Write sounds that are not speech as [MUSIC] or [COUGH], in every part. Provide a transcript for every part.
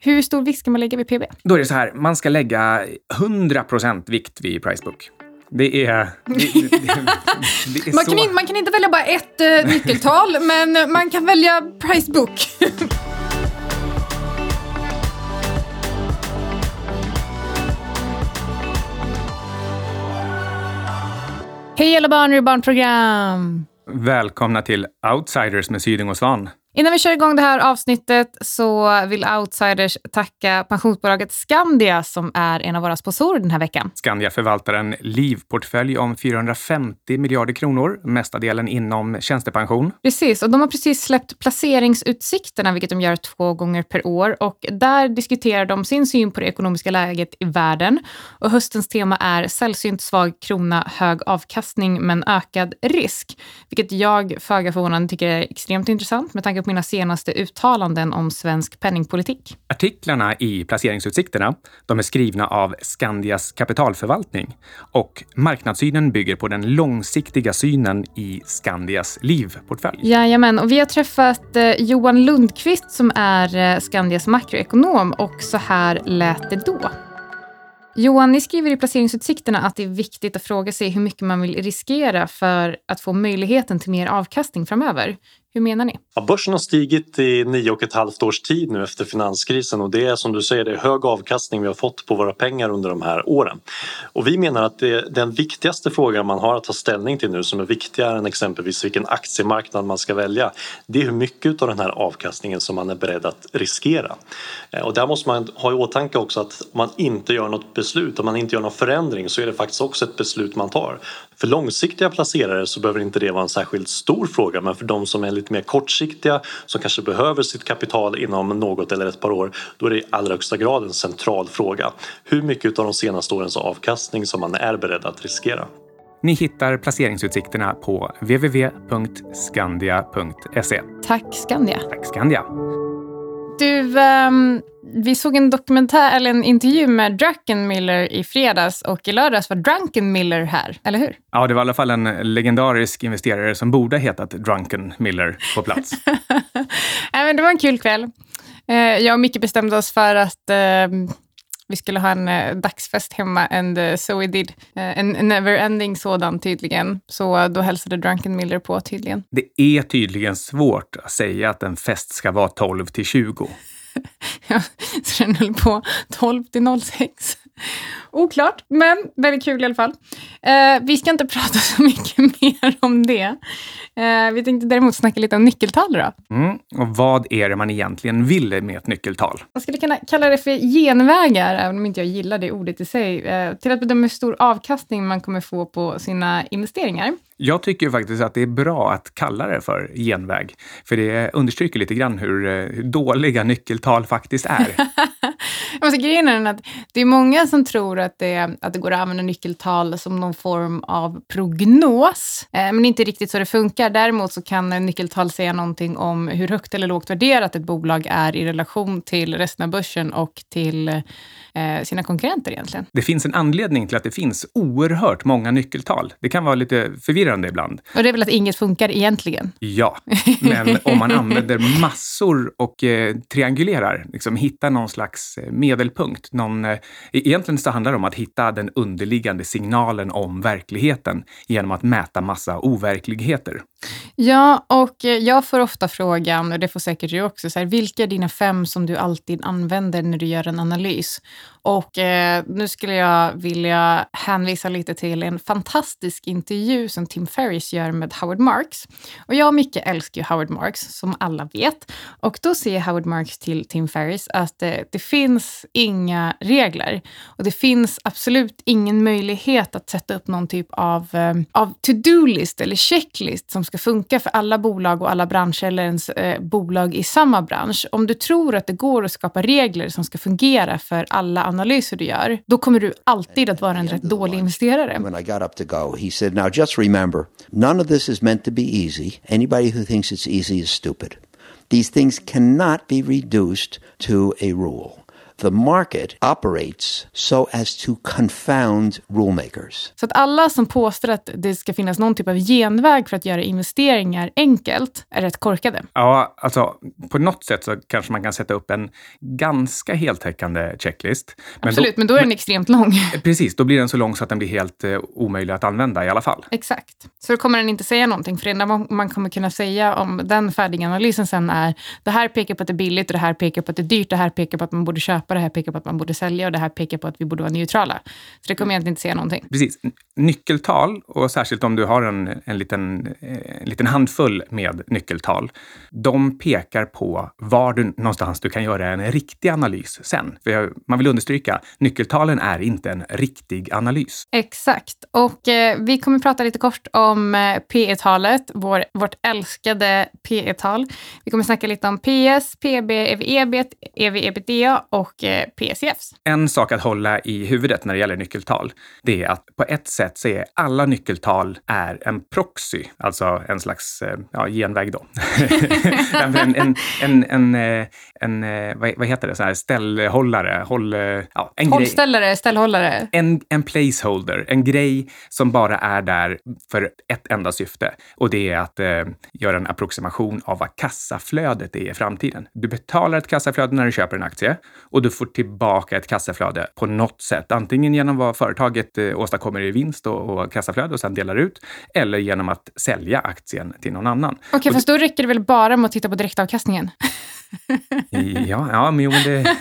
Hur stor vikt ska man lägga vid PB? Då är det så här, man ska lägga 100 vikt vid Pricebook. Det är... Det, det, det är man, kan in, man kan inte välja bara ett uh, nyckeltal, [LAUGHS] men man kan välja Pricebook. Hej alla barn ur barnprogram! Välkomna till Outsiders med Syding och Svan. Innan vi kör igång det här avsnittet så vill Outsiders tacka pensionsbolaget Skandia som är en av våra sponsorer den här veckan. Skandia förvaltar en livportfölj om 450 miljarder kronor, mesta delen inom tjänstepension. Precis, och de har precis släppt placeringsutsikterna, vilket de gör två gånger per år. Och där diskuterar de sin syn på det ekonomiska läget i världen. Och höstens tema är sällsynt svag krona, hög avkastning men ökad risk. Vilket jag, föga förvånande, tycker är extremt intressant med tanke på mina senaste uttalanden om svensk penningpolitik. Artiklarna i placeringsutsikterna de är skrivna av Skandias kapitalförvaltning och marknadssynen bygger på den långsiktiga synen i Skandias livportfölj. Jajamän, och vi har träffat eh, Johan Lundqvist som är eh, Skandias makroekonom och så här lät det då. Johan, ni skriver i placeringsutsikterna att det är viktigt att fråga sig hur mycket man vill riskera för att få möjligheten till mer avkastning framöver. Hur menar ni? Ja, börsen har stigit i nio och ett halvt års tid nu efter finanskrisen och det är som du säger det är hög avkastning vi har fått på våra pengar under de här åren. Och vi menar att det, den viktigaste frågan man har att ta ställning till nu som är viktigare än exempelvis vilken aktiemarknad man ska välja det är hur mycket av den här avkastningen som man är beredd att riskera. Eh, och där måste man ha i åtanke också att om man inte gör något beslut, om man inte gör någon förändring så är det faktiskt också ett beslut man tar. För långsiktiga placerare så behöver inte det vara en särskilt stor fråga men för de som är lite mer kortsiktiga som kanske behöver sitt kapital inom något eller ett par år då är det i allra högsta grad en central fråga. Hur mycket av de senaste årens avkastning som man är beredd att riskera. Ni hittar placeringsutsikterna på www.skandia.se. Tack Skandia. Tack Skandia. Du, um, vi såg en dokumentär, eller en intervju med Druckenmiller i fredags och i lördags var Drunkenmiller här, eller hur? Ja, det var i alla fall en legendarisk investerare som borde ha hetat Drunkenmiller på plats. [LAUGHS] ja, men det var en kul kväll. Uh, jag och Micke bestämde oss för att uh, vi skulle ha en uh, dagsfest hemma and uh, so we did. Uh, en never-ending sådan tydligen. Så då hälsade Drunken Miller på tydligen. Det är tydligen svårt att säga att en fest ska vara 12 till 20. [LAUGHS] ja, så den höll på 12 till 06. Oklart, men väldigt kul i alla fall. Eh, vi ska inte [LAUGHS] prata så mycket mer om det. Eh, vi tänkte däremot snacka lite om nyckeltal. Då. Mm, och vad är det man egentligen vill med ett nyckeltal? Man skulle kunna kalla det för genvägar, även om inte jag gillar det ordet i sig, eh, till att bedöma hur stor avkastning man kommer få på sina investeringar. Jag tycker faktiskt att det är bra att kalla det för genväg, för det understryker lite grann hur, hur eh, dåliga nyckeltal faktiskt är. [LAUGHS] alltså, grejen är att det är många som tror att det, att det går att använda nyckeltal som någon form av prognos, eh, men inte riktigt så det funkar. Däremot så kan nyckeltal säga någonting om hur högt eller lågt värderat ett bolag är i relation till resten av börsen och till eh, sina konkurrenter egentligen. Det finns en anledning till att det finns oerhört många nyckeltal. Det kan vara lite förvirrande ibland. Och det är väl att inget funkar egentligen? Ja, men om man använder massor och eh, triangulerar, liksom hittar någon slags eh, medelpunkt. Någon, eh, e-, egentligen så handlar det om att hitta den underliggande signalen om verkligheten genom att mäta massa overkligheter. Ja, och eh, jag får ofta frågan, och det får säkert du också, så här, vilka är dina fem som du alltid använder när du gör en analys? Och eh, nu skulle jag vilja hänvisa lite till en fantastisk intervju som Tim Ferris gör med Howard Marks. Och jag och Micke älskar ju Howard Marks, som alla vet. Och då säger Howard Marks till Tim Ferris att eh, det finns inga regler. Och det finns absolut ingen möjlighet att sätta upp någon typ av, eh, av to-do-list eller checklist som ska funka för alla bolag och alla branscher eller ens eh, bolag i samma bransch. Om du tror att det går att skapa regler som ska fungera för alla analyser du gör, då kommer du alltid att vara en rätt dålig investerare. When I got up to go, he said, now just remember, none of this is meant to be easy. Anybody who thinks it's easy is stupid. These things cannot be reduced to a rule. The market operates so as to confound rulemakers. Så att alla som påstår att det ska finnas någon typ av genväg för att göra investeringar enkelt är rätt korkade. Ja, alltså på något sätt så kanske man kan sätta upp en ganska heltäckande checklist. Men Absolut, då, men då är den extremt lång. [LAUGHS] Precis, då blir den så lång så att den blir helt eh, omöjlig att använda i alla fall. Exakt. Så då kommer den inte säga någonting. För det enda man kommer kunna säga om den färdiga analysen sen är det här pekar på att det är billigt och det här pekar på att det är dyrt. Det här pekar på att man borde köpa, det här pekar på att man borde sälja och det här pekar på att vi borde vara neutrala. Så det kommer egentligen inte säga någonting. Precis. Nyckeltal, och särskilt om du har en, en, liten, en liten handfull med nyckeltal, de pekar på var du, någonstans du kan göra en riktig analys sen. För man vill understryka, nyckeltalen är inte en riktig analys. Exakt. Och eh, vi kommer prata lite kort om eh, P talet vår, vårt älskade P tal Vi kommer snacka lite om PS, PB, EV-EBIT, EV-EBITDA och eh, PCFs. En sak att hålla i huvudet när det gäller nyckeltal, det är att på ett sätt så är alla nyckeltal är en proxy, alltså en slags eh, ja, genväg då. [LAUGHS] en, en, en, en, en, eh, vad heter det, så här ställhållare, håll, ja, en Hållställare, grej. ställhållare. En, en placeholder, en grej som bara är där för ett enda syfte och det är att eh, göra en approximation av vad kassaflödet är i framtiden. Du betalar ett kassaflöde när du köper en aktie och du får tillbaka ett kassaflöde på något sätt. Antingen genom vad företaget eh, åstadkommer i vinst och, och kassaflöde och sedan delar ut eller genom att sälja aktien till någon annan. Okej, okay, fast då räcker det väl bara med att titta på direktavkastningen? [LAUGHS] ja, ja, men jo, men det,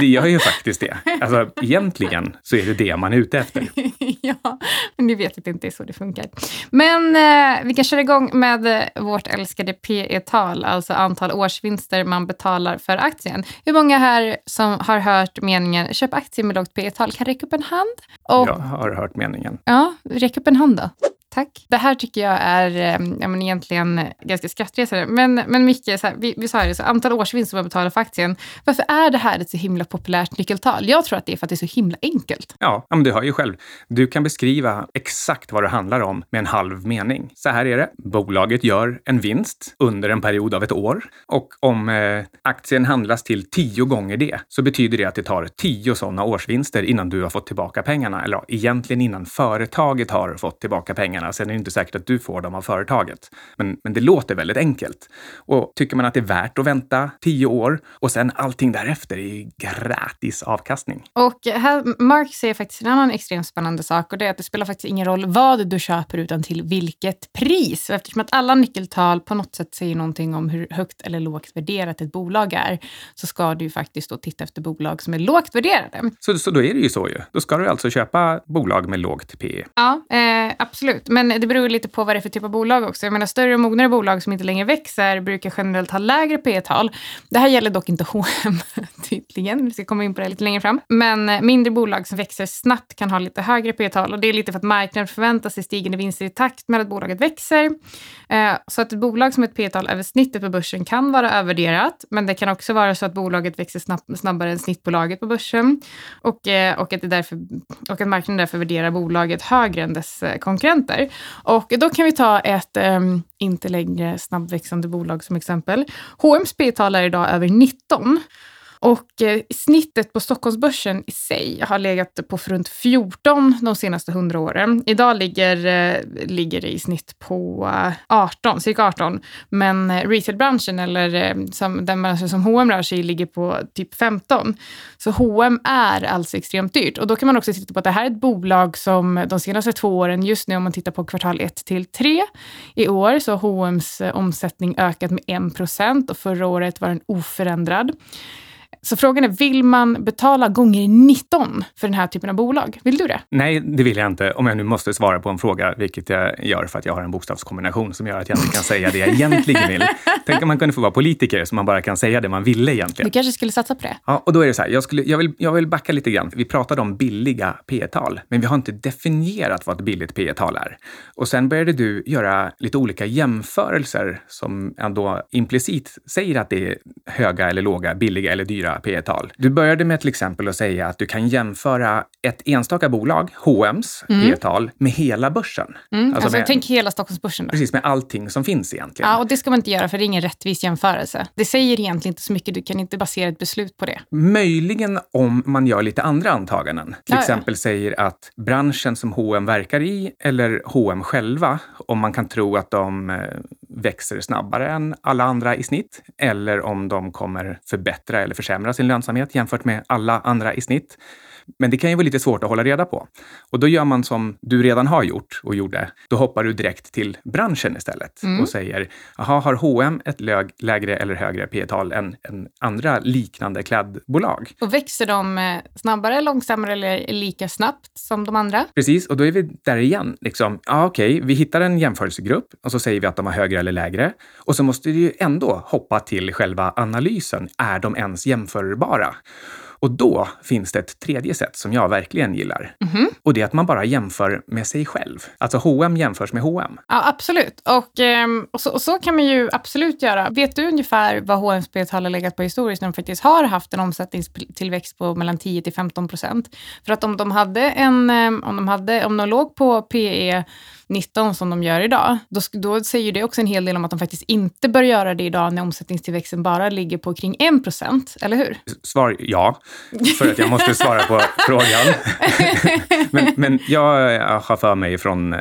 det gör ju faktiskt det. Alltså, egentligen så är det det man är ute efter. [LAUGHS] ja, men ni vet att det inte är så det funkar. Men eh, vi kan köra igång med vårt älskade PE-tal, alltså antal årsvinster man betalar för aktien. Hur många här som har hört meningen köp aktier med lågt PE-tal kan räcka upp en hand? Och, jag har hört meningen. Ja, räck upp en hand då. Tack. Det här tycker jag är eh, ja, men egentligen ganska skrattresande. Men, men Micke, så här, vi, vi sa det, så antal årsvinst som man betalar för aktien. Varför är det här ett så himla populärt nyckeltal? Jag tror att det är för att det är så himla enkelt. Ja, men du hör ju själv. Du kan beskriva exakt vad det handlar om med en halv mening. Så här är det. Bolaget gör en vinst under en period av ett år och om eh, aktien handlas till tio gånger det så betyder det att det tar tio sådana årsvinster innan du har fått tillbaka pengarna. Eller ja, egentligen innan företaget har fått tillbaka pengarna pengarna. Sen är det inte säkert att du får dem av företaget. Men, men det låter väldigt enkelt. Och tycker man att det är värt att vänta tio år och sen allting därefter är gratis avkastning. Och här, Mark säger faktiskt en annan extremt spännande sak och det är att det spelar faktiskt ingen roll vad du köper utan till vilket pris. Och eftersom att alla nyckeltal på något sätt säger någonting om hur högt eller lågt värderat ett bolag är så ska du faktiskt då titta efter bolag som är lågt värderade. Så, så då är det ju så ju. Då ska du alltså köpa bolag med lågt PE. Ja, eh, absolut. Men det beror lite på vad det är för typ av bolag också. Jag menar, större och mognare bolag som inte längre växer brukar generellt ha lägre P tal Det här gäller dock inte [LAUGHS] H&M tydligen. Vi ska komma in på det lite längre fram. Men eh, mindre bolag som växer snabbt kan ha lite högre P tal och det är lite för att marknaden förväntar sig stigande vinster i takt med att bolaget växer. Eh, så att ett bolag som ett P tal över snittet på börsen kan vara övervärderat, men det kan också vara så att bolaget växer snabbare än snittbolaget på börsen och, eh, och, att, det därför, och att marknaden därför värderar bolaget högre än dess konkurrenter. Och då kan vi ta ett um, inte längre snabbväxande bolag som exempel. H&M's P-tal är idag över 19 och eh, snittet på Stockholmsbörsen i sig har legat på runt 14 de senaste 100 åren. Idag ligger, eh, ligger det i snitt på eh, 18, cirka 18. Men eh, retailbranschen, eller eh, som, den branschen som H&M rör sig i, ligger på typ 15. Så H&M är alltså extremt dyrt. Och då kan man också titta på att det här är ett bolag som de senaste två åren, just nu om man tittar på kvartal 1 till 3 i år, så har H&M's eh, omsättning ökat med 1 procent och förra året var den oförändrad. Så frågan är, vill man betala gånger 19 för den här typen av bolag? Vill du det? Nej, det vill jag inte. Om jag nu måste svara på en fråga, vilket jag gör för att jag har en bokstavskombination som gör att jag inte kan säga det jag egentligen vill. Tänk om man kunde få vara politiker så man bara kan säga det man ville egentligen. Du kanske skulle satsa på det? Ja, och då är det så här, jag, skulle, jag, vill, jag vill backa lite grann. Vi pratade om billiga P tal men vi har inte definierat vad ett billigt P tal är. Och sen började du göra lite olika jämförelser som ändå implicit säger att det är höga eller låga, billiga eller dyra P tal Du började med till exempel att säga att du kan jämföra ett enstaka bolag, H&M's mm. P tal med hela börsen. Mm. Alltså, alltså med, tänk hela Stockholmsbörsen. Då. Precis, med allting som finns egentligen. Ja, och det ska man inte göra för det är ingen rättvis jämförelse. Det säger egentligen inte så mycket. Du kan inte basera ett beslut på det. Möjligen om man gör lite andra antaganden. Till ja, exempel ja. säger att branschen som H&M verkar i eller H&M själva, om man kan tro att de eh, växer snabbare än alla andra i snitt eller om de kommer förbättra eller försämra sin lönsamhet jämfört med alla andra i snitt. Men det kan ju vara lite svårt att hålla reda på. Och då gör man som du redan har gjort och gjorde. Då hoppar du direkt till branschen istället mm. och säger, jaha, har H&M ett lägre eller högre P tal än, än andra liknande klädbolag? Och växer de eh, snabbare, långsammare eller lika snabbt som de andra? Precis, och då är vi där igen. Liksom, ja, okej, vi hittar en jämförelsegrupp och så säger vi att de har högre eller lägre. Och så måste vi ju ändå hoppa till själva analysen. Är de ens jämförbara? Och då finns det ett tredje sätt som jag verkligen gillar. Mm -hmm. Och det är att man bara jämför med sig själv. Alltså H&M jämförs med H&M. Ja, absolut. Och, ehm, och, så, och, så, kan man ju absolut göra. Vet du ungefär vad H&M's P-tal har legat på historiskt när de faktiskt har haft en omsättningstillväxt på mellan 10 till 15 procent? För att om de hade en, ehm, om de, hade, om de låg på PE 19 som de gör idag, då, då säger det också en hel del om att de faktiskt inte bör göra det idag när omsättningstillväxten bara ligger på kring 1 procent, eller hur? Svar ja, för att jag måste svara på [LAUGHS] frågan. [LAUGHS] men, men jag har för mig från eh,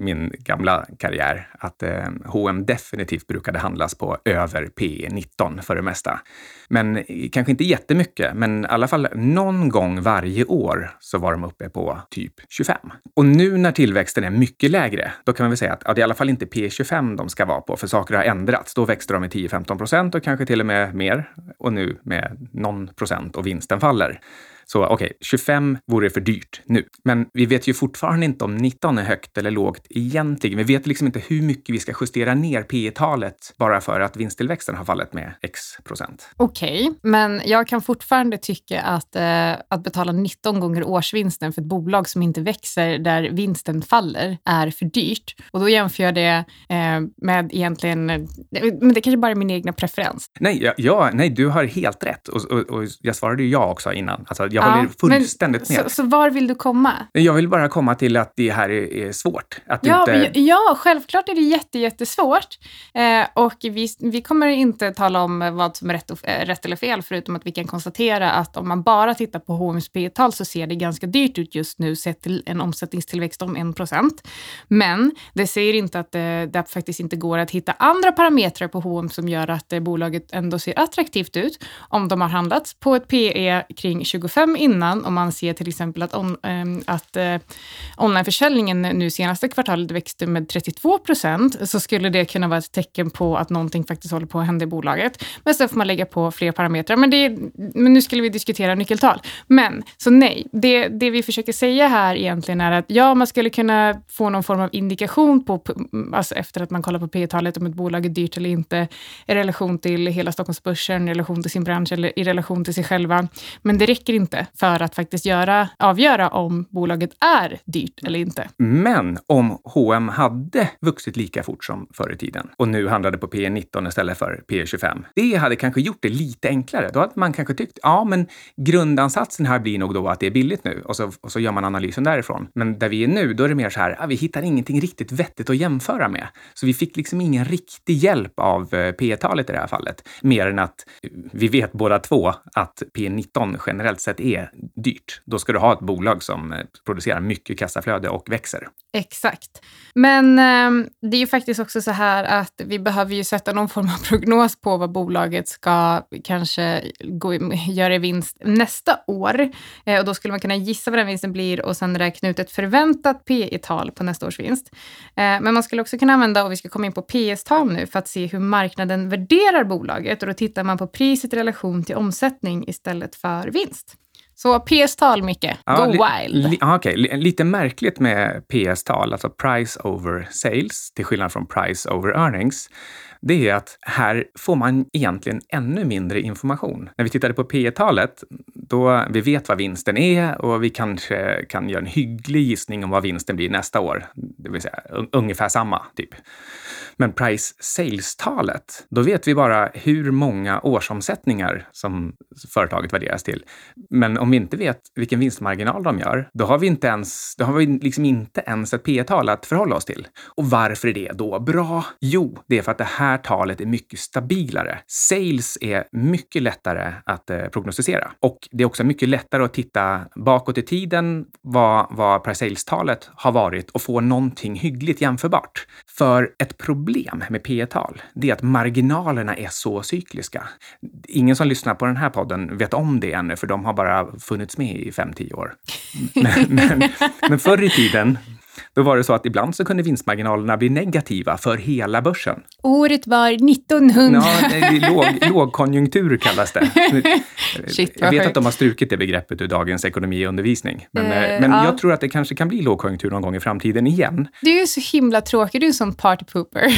min gamla karriär att eh, H&M definitivt brukade handlas på över P 19 för det mesta. Men kanske inte jättemycket, men i alla fall någon gång varje år så var de uppe på typ 25. Och nu när tillväxten är mycket lägre, då kan man väl säga att ja, det är i alla fall inte P25 de ska vara på, för saker har ändrats. Då växte de med 10-15 procent och kanske till och med mer. Och nu med någon procent och vinsten faller. Så okej, okay, 25 vore för dyrt nu. Men vi vet ju fortfarande inte om 19 är högt eller lågt egentligen. Vi vet liksom inte hur mycket vi ska justera ner P talet bara för att vinsttillväxten har fallit med x procent. Okej, okay, men jag kan fortfarande tycka att, eh, att betala 19 gånger årsvinsten för ett bolag som inte växer där vinsten faller är för dyrt. Och då jämför jag det eh, med egentligen, men det kanske bara är min egna preferens. Nej, ja, ja nej du har helt rätt. Och, och, och jag svarade ju ja också innan. Alltså, jag jag håller fullständigt men, med. Så, så, var vill du komma? Jag vill bara komma till att det här är, är svårt. Att ja, inte... ja, självklart är det jätte, jättesvårt. Eh, och vi, vi kommer inte tala om vad som är rätt, och, äh, rätt eller fel, förutom att vi kan konstatera att om man bara tittar på HMSP-tal så ser det ganska dyrt ut just nu sett till en omsättningstillväxt om 1 procent. Men det säger inte att det, det, faktiskt inte går att hitta andra parametrar på H&M som gör att eh, bolaget ändå ser attraktivt ut om de har handlats på ett PE kring 25 fram innan, om man ser till exempel att, on, ähm, att eh, onlineförsäljningen nu senaste kvartalet växte med 32 procent, så skulle det kunna vara ett tecken på att någonting faktiskt håller på att hända i bolaget. Men sen får man lägga på fler parametrar. Men, det, men nu skulle vi diskutera nyckeltal. Men, så nej, det, det vi försöker säga här egentligen är att ja, man skulle kunna få någon form av indikation på, mm, alltså efter att man kollar på P-talet, om ett bolag är dyrt eller inte, i relation till hela Stockholmsbörsen, i relation till sin bransch eller i relation till sig själva. Men det räcker inte för att faktiskt göra, avgöra om bolaget är dyrt eller inte. Men om H&M hade vuxit lika fort som förr i tiden och nu handlade på P 19 istället för P 25. Det hade kanske gjort det lite enklare. Då hade man kanske tyckt, ja, men grundansatsen här blir nog då att det är billigt nu och så, och så gör man analysen därifrån. Men där vi är nu, då är det mer så här, ja, vi hittar ingenting riktigt vettigt att jämföra med. Så vi fick liksom ingen riktig hjälp av eh, P-talet i det här fallet. Mer än att vi vet båda två att P 19 generellt sett är dyrt. Då ska du ha ett bolag som eh, producerar mycket kassaflöde och växer. Exakt. Men eh, det är ju faktiskt också så här att vi behöver ju sätta någon form av [LAUGHS] prognos på vad bolaget ska kanske gå, göra i vinst nästa år. Eh, och då skulle man kunna gissa vad den vinsten blir och sen räkna ut ett förväntat P tal på nästa års vinst. Eh, men man skulle också kunna använda, och vi ska komma in på PS-tal nu, för att se hur marknaden värderar bolaget. Och då tittar man på priset i relation till omsättning istället för vinst. Så PS-tal, Micke. Ja, Go wild. Li, okay. Lite märkligt med PS-tal, alltså price over sales, till skillnad från price over earnings det är att här får man egentligen ännu mindre information. När vi tittade på P talet då vi vet vad vinsten är och vi kanske kan göra en hygglig gissning om vad vinsten blir nästa år. Det vill säga ungefär samma, typ. Men price sales-talet, då vet vi bara hur många årsomsättningar som företaget värderas till. Men om vi inte vet vilken vinstmarginal de gör, då har vi inte ens, då har vi liksom inte ens ett P tal att förhålla oss till. Och varför är det då bra? Jo, det är för att det här talet är mycket stabilare. Sales är mycket lättare att eh, prognostisera och det är också mycket lättare att titta bakåt i tiden vad, vad price sales-talet har varit och få någonting hyggligt jämförbart. För ett problem med P tal det är att marginalerna är så cykliska. Ingen som lyssnar på den här podden vet om det ännu, för de har bara funnits med i 5-10 år. [LAUGHS] Men, men, men förr i tiden då var det så att ibland så kunde vinstmarginalerna bli negativa för hela börsen. Året var 1900. Ja, låg, [LAUGHS] lågkonjunktur kallas det. [LAUGHS] Shit, jag vet att de har strukit det begreppet ur dagens ekonomiundervisning. Men, uh, men ja. jag tror att det kanske kan bli lågkonjunktur någon gång i framtiden igen. Du är så himla tråkig, du är som partypooper. [LAUGHS]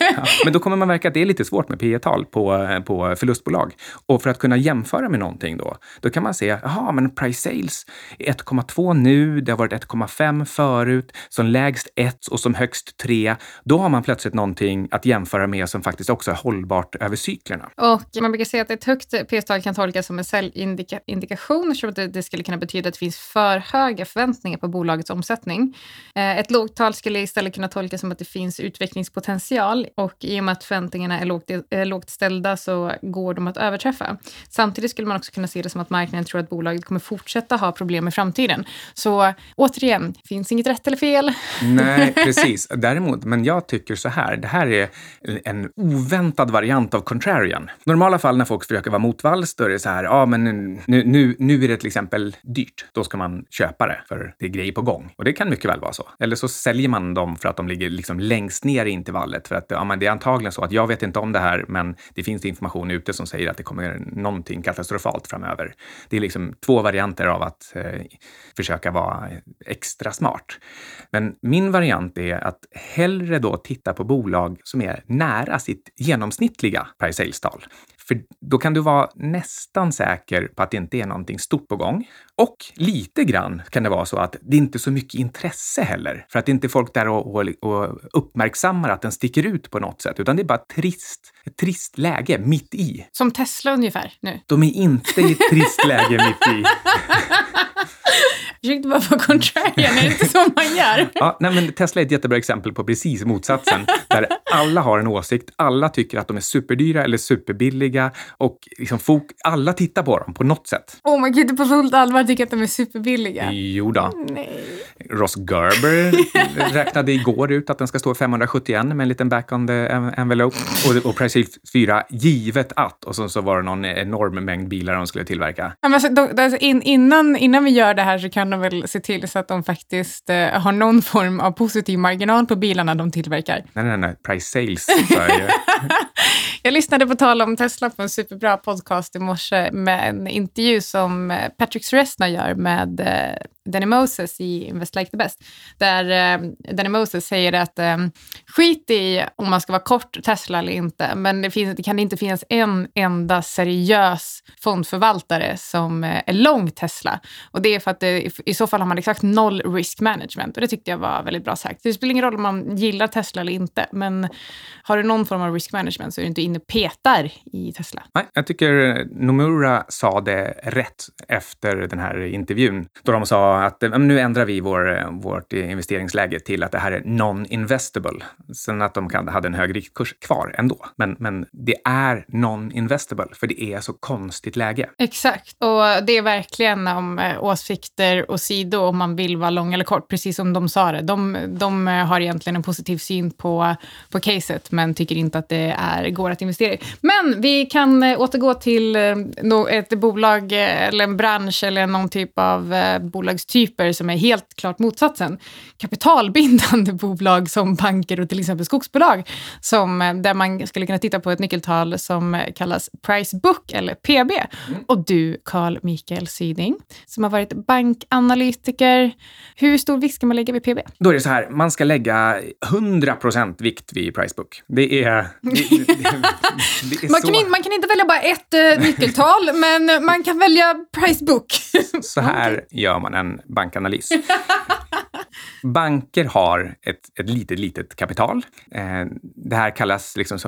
ja, men då kommer man märka att det är lite svårt med P tal på, på förlustbolag. Och för att kunna jämföra med någonting då, då kan man se, jaha, men price sales är 1,2 nu, det har varit 1,5 förut som lägst ett och som högst tre, då har man plötsligt någonting att jämföra med som faktiskt också är hållbart över cyklerna. Och man brukar säga att ett högt P-tal kan tolkas som en säljindikation eftersom det, det skulle kunna betyda att det finns för höga förväntningar på bolagets omsättning. Eh, ett lågt tal skulle istället kunna tolkas som att det finns utvecklingspotential och i och med att förväntningarna är lågt, är lågt ställda så går de att överträffa. Samtidigt skulle man också kunna se det som att marknaden tror att bolaget kommer fortsätta ha problem i framtiden. Så återigen, finns inget rätt eller fel. Nej, [LAUGHS] precis. Däremot, men jag tycker så här, det här är en oväntad variant av contrarian. I normala fall när folk försöker vara motvalls, då är det så här, ja men nu, nu, nu är det till exempel dyrt. Då ska man köpa det, för det är grejer på gång. Och det kan mycket väl vara så. Eller så säljer man dem för att de ligger liksom längst ner i intervallet. För att ja, men det är antagligen så att jag vet inte om det här, men det finns information ute som säger att det kommer någonting katastrofalt framöver. Det är liksom två varianter av att eh, försöka vara extra smart. Men min variant är att hellre då titta på bolag som är nära sitt genomsnittliga price sales-tal. För då kan du vara nästan säker på att det inte är någonting stort på gång. Och lite grann kan det vara så att det inte är så mycket intresse heller. För att det inte är folk där och, och, och uppmärksammar att den sticker ut på något sätt, utan det är bara trist, ett trist läge mitt i. Som Tesla ungefär nu? De är inte i ett trist läge mitt i. [LAUGHS] Försökte bara vara contrarian, är det inte så man gör? [LAUGHS] Ja, nej, men Tesla är ett jättebra exempel på precis motsatsen. Där alla har en åsikt, alla tycker att de är superdyra eller superbilliga och liksom folk, alla tittar på dem på något sätt. Åh, oh, man kan inte på fullt allvar tycka att de är superbilliga. Jo då. Nej. Ross Gerber [LAUGHS] räknade igår ut att den ska stå 571 med en liten back on the envelope. Och, och Price 4, givet att. Och så, så var det någon enorm mängd bilar de skulle tillverka. Ja, men alltså, då, alltså in, innan, innan vi gör det här så kan de väl se till så att de faktiskt eh, har någon form av positiv marginal på bilarna de tillverkar. Nej, nej, nej. Price sales. [LAUGHS] jag lyssnade på tal om Tesla på en superbra podcast i morse med en intervju som eh, Patrick Suresna gör med eh, Danny Moses i Invest Like the Best, där eh, Danny Moses säger att eh, skit i om man ska vara kort Tesla eller inte, men det, finns, det kan inte finnas en enda seriös fondförvaltare som eh, är lång Tesla. Och det är för att det, i så fall har man exakt noll risk management och det tyckte jag var väldigt bra sagt. Det spelar ingen roll om man gillar Tesla eller inte, men har du någon form av risk management så är du inte inne och petar i Tesla. Nej, jag tycker Nomura sa det rätt efter den här intervjun, då de sa att nu ändrar vi vår, vårt investeringsläge till att det här är non-investable. Sen att de kan, hade en hög riktkurs kvar ändå. Men, men det är non-investable, för det är så konstigt läge. Exakt, och det är verkligen om eh, åsikter och sidor om man vill vara lång eller kort, precis som de sa det. De, de har egentligen en positiv syn på, på caset, men tycker inte att det är, går att investera i. Men vi kan eh, återgå till eh, ett bolag eller en bransch eller någon typ av bolag bolagstyper som är helt klart motsatsen. Kapitalbindande [LAUGHS] bolag som banker och till exempel skogsbolag, som, eh, där man skulle kunna titta på ett nyckeltal som kallas price book eller PB. Mm. Och du, Carl Mikael Syding, som har varit bankanalytiker. Hur stor vikt ska man lägga vid PB? Då är det så här, man ska lägga 100% vikt vid price book. Det är... Det, det, det är man, kan in, man, kan inte välja bara ett äh, nyckeltal, [LAUGHS] men man kan välja price book. så här [LAUGHS] okay. gör man en bankanalys. [LAUGHS] Banker har ett, ett litet, litet kapital. Eh, det här kallas liksom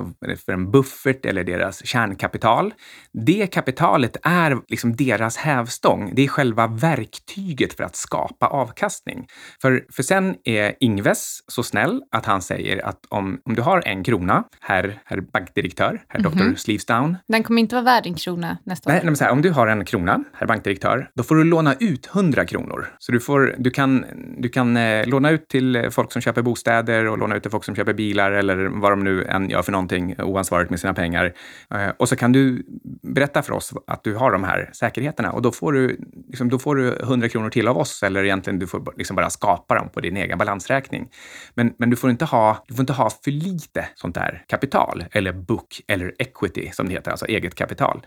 för en buffert eller deras kärnkapital. Det kapitalet är liksom deras hävstång. Det är själva verktyget för att skapa avkastning. För, för sen är Ingves så snäll att han säger att om, om du har en krona, herr, herr bankdirektör, herr mm -hmm. Dr. Sleevesdown. Den kommer inte vara värd en krona nästa nej, år. Nej, här, om du har en krona, herr bankdirektör, då får du låna ut 100 kronor. Så du, får, du kan, du kan eh, låna ut till folk som köper bostäder och låna ut till folk som köper bilar eller vad de nu än gör för någonting oansvarigt med sina pengar. Eh, och så kan du berätta för oss att du har de här säkerheterna och då får du, liksom, då får du 100 kronor till av oss eller egentligen du får liksom bara skapa dem på din egen balansräkning. Men, men du, får inte ha, du får inte ha för lite sånt där kapital eller book eller equity som det heter, alltså eget kapital.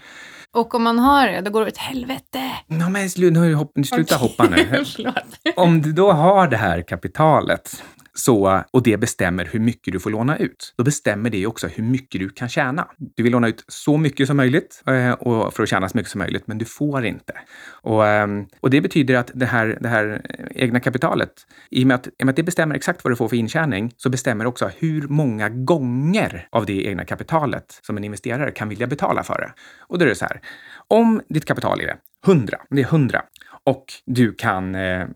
Och om man har det, då går det åt helvete. No, men nu, hopp, sluta okay. hoppa nu. [LAUGHS] om du då har det det här kapitalet så, och det bestämmer hur mycket du får låna ut. Då bestämmer det också hur mycket du kan tjäna. Du vill låna ut så mycket som möjligt eh, och för att tjäna så mycket som möjligt, men du får inte. Och, ehm, och det betyder att det här, det här egna kapitalet, i och, med att, i och med att det bestämmer exakt vad du får för intjäning, så bestämmer också hur många gånger av det egna kapitalet som en investerare kan vilja betala för det. Och då är det så här, om ditt kapital är 100, det är 100, och du kan eh,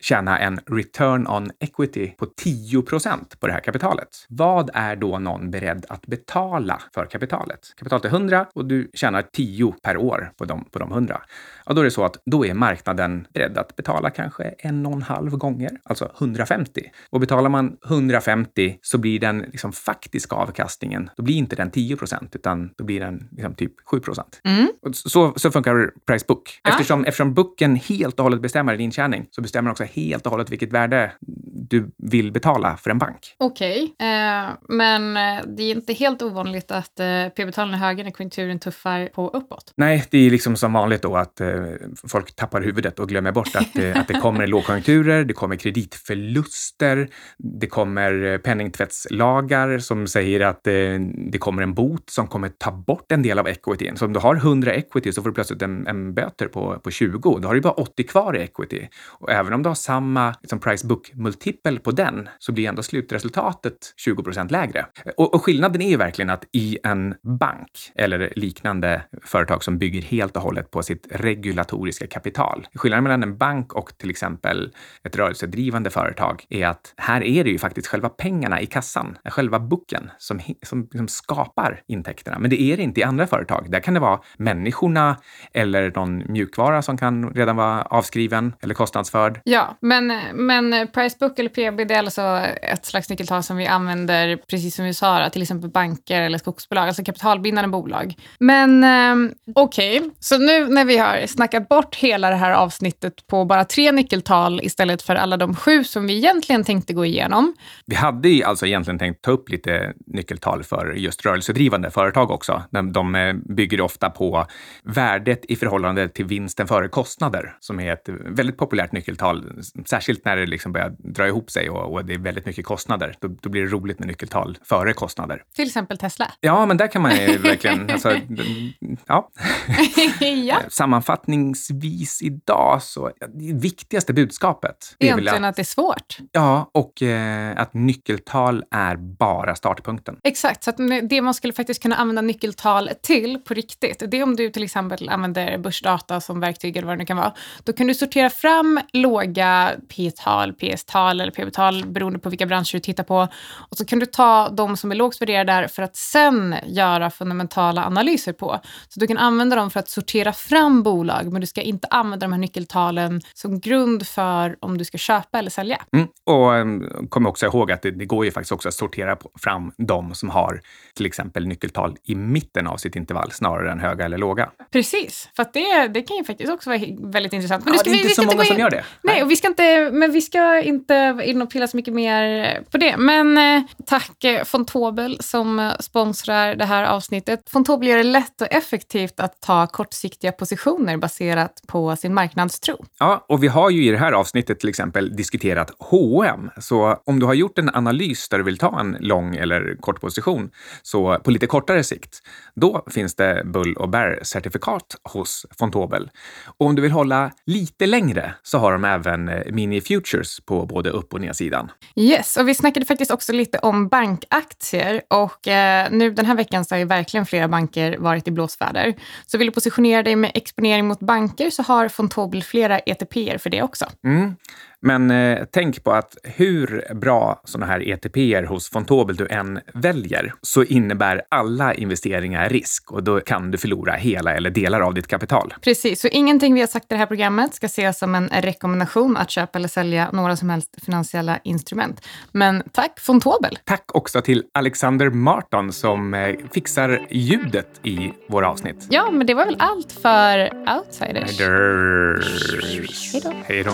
tjäna en return on equity på 10% på det här kapitalet. Vad är då någon beredd att betala för kapitalet? Kapitalet är 100 och du tjänar 10 per år på de, på de 100 ja, då är det så att då är marknaden beredd att betala kanske en och en halv gånger, alltså 150. Och betalar man 150 så blir den liksom faktiska avkastningen, då blir inte den 10 procent, utan då blir den liksom typ 7 procent. Mm. Så, så funkar Price Book. Eftersom, ah. eftersom booken helt helt och hållet bestämmer din intjäning så bestämmer den också helt och hållet vilket värde du vill betala för en bank. Okej, okay. eh, men eh, det är inte helt ovanligt att eh, p-betalen är högre när konjunkturen tuffar på uppåt? Nej, det är liksom som vanligt då att eh, folk tappar huvudet och glömmer bort att, att det kommer [LAUGHS] lågkonjunkturer, det kommer kreditförluster, det kommer eh, penningtvättslagar som säger att eh, det kommer en bot som kommer ta bort en del av equityn. Så om du har 100 equity så får du plötsligt en, en böter på, på 20. Då har du bara 80 kvar i equity. Och även om du har samma liksom, price book multipel på den så blir ändå slutresultatet 20 procent lägre. Och, och skillnaden är ju verkligen att i en bank eller liknande företag som bygger helt och hållet på sitt regulatoriska kapital. Skillnaden mellan en bank och till exempel ett rörelsedrivande företag är att här är det ju faktiskt själva pengarna i kassan, själva boken som, som, som skapar intäkterna. Men det är det inte i andra företag. Där kan det vara människorna eller någon mjukvara som kan redan vara avskriven eller kostnadsförd. Ja, men, men Pricebook eller PB det är alltså ett slags nyckeltal som vi använder, precis som vi sa, till exempel banker eller skogsbolag, alltså kapitalbindande bolag. Men eh, okej, okay. så nu när vi har snackat bort hela det här avsnittet på bara tre nyckeltal istället för alla de sju som vi egentligen tänkte gå igenom. Vi hade alltså egentligen tänkt ta upp lite nyckeltal för just rörelsedrivande företag också. De eh, bygger ofta på värdet i förhållande till vinsten före kostnader, som är ett väldigt populärt nyckeltal, särskilt när det liksom börjar dra ihop sig och, och det är väldigt mycket kostnader. Då, då, blir det roligt med nyckeltal före kostnader. Till exempel Tesla. Ja, men där kan man ju [LAUGHS] verkligen... Alltså, ja. [LAUGHS] ja. Sammanfattning sammanfattningsvis idag så, det viktigaste budskapet. är Egentligen att, att det är svårt. Ja, och eh, att nyckeltal är bara startpunkten. Exakt, så det man skulle faktiskt kunna använda nyckeltal till på riktigt, det är om du till exempel använder börsdata som verktyg eller vad det nu kan vara. Då kan du sortera fram låga P-tal, PS-tal eller PB-tal beroende på vilka branscher du tittar på. Och så kan du ta de som är lågt värderade där för att sen göra fundamentala analyser på. Så du kan använda dem för att sortera fram bolag men du ska inte använda de här nyckeltalen som grund för om du ska köpa eller sälja. Mm. Och um, kom också ihåg att det, det, går ju faktiskt också att sortera fram de som har till exempel nyckeltal i mitten av sitt intervall snarare än höga eller låga. Precis, för det, det kan ju faktiskt också vara väldigt intressant. Men ja, det är inte så många som gör det. Nej, och vi ska inte, men vi ska inte behöva in och pilla så mycket mer på det. Men eh, tack eh, Fontobel som eh, sponsrar det här avsnittet. Fontobel gör det lätt och effektivt att ta kortsiktiga positioner baserat på sin marknadstro. Ja, och vi har ju i det här avsnittet till exempel diskuterat H&M. Så om du har gjort en analys där du vill ta en lång eller kort position, så på lite kortare sikt, då finns det bull och Bear-certifikat hos Fontobel. Och om du vill hålla lite längre så har de även eh, mini-futures på både upp och nedsidan. Yes, och vi snackade faktiskt också lite om bankaktier och eh, nu den här veckan så har ju verkligen flera banker varit i blåsväder. Så vill du positionera dig med exponering mot banker så har Fontobel flera ETPer för det också. Mm. Men eh, tänk på att hur bra sådana här ETPer hos Fontobel du än väljer så innebär alla investeringar risk och då kan du förlora hela eller delar av ditt kapital. Precis, så ingenting vi har sagt i det här programmet ska ses som en rekommendation att köpa eller sälja några som helst finansiella instrument. Men tack Fontobel! Tack också till Alexander Marton som eh, fixar ljudet i våra avsnitt. Ja, men det var väl allt för Outsiders. Outsiders. Hej då!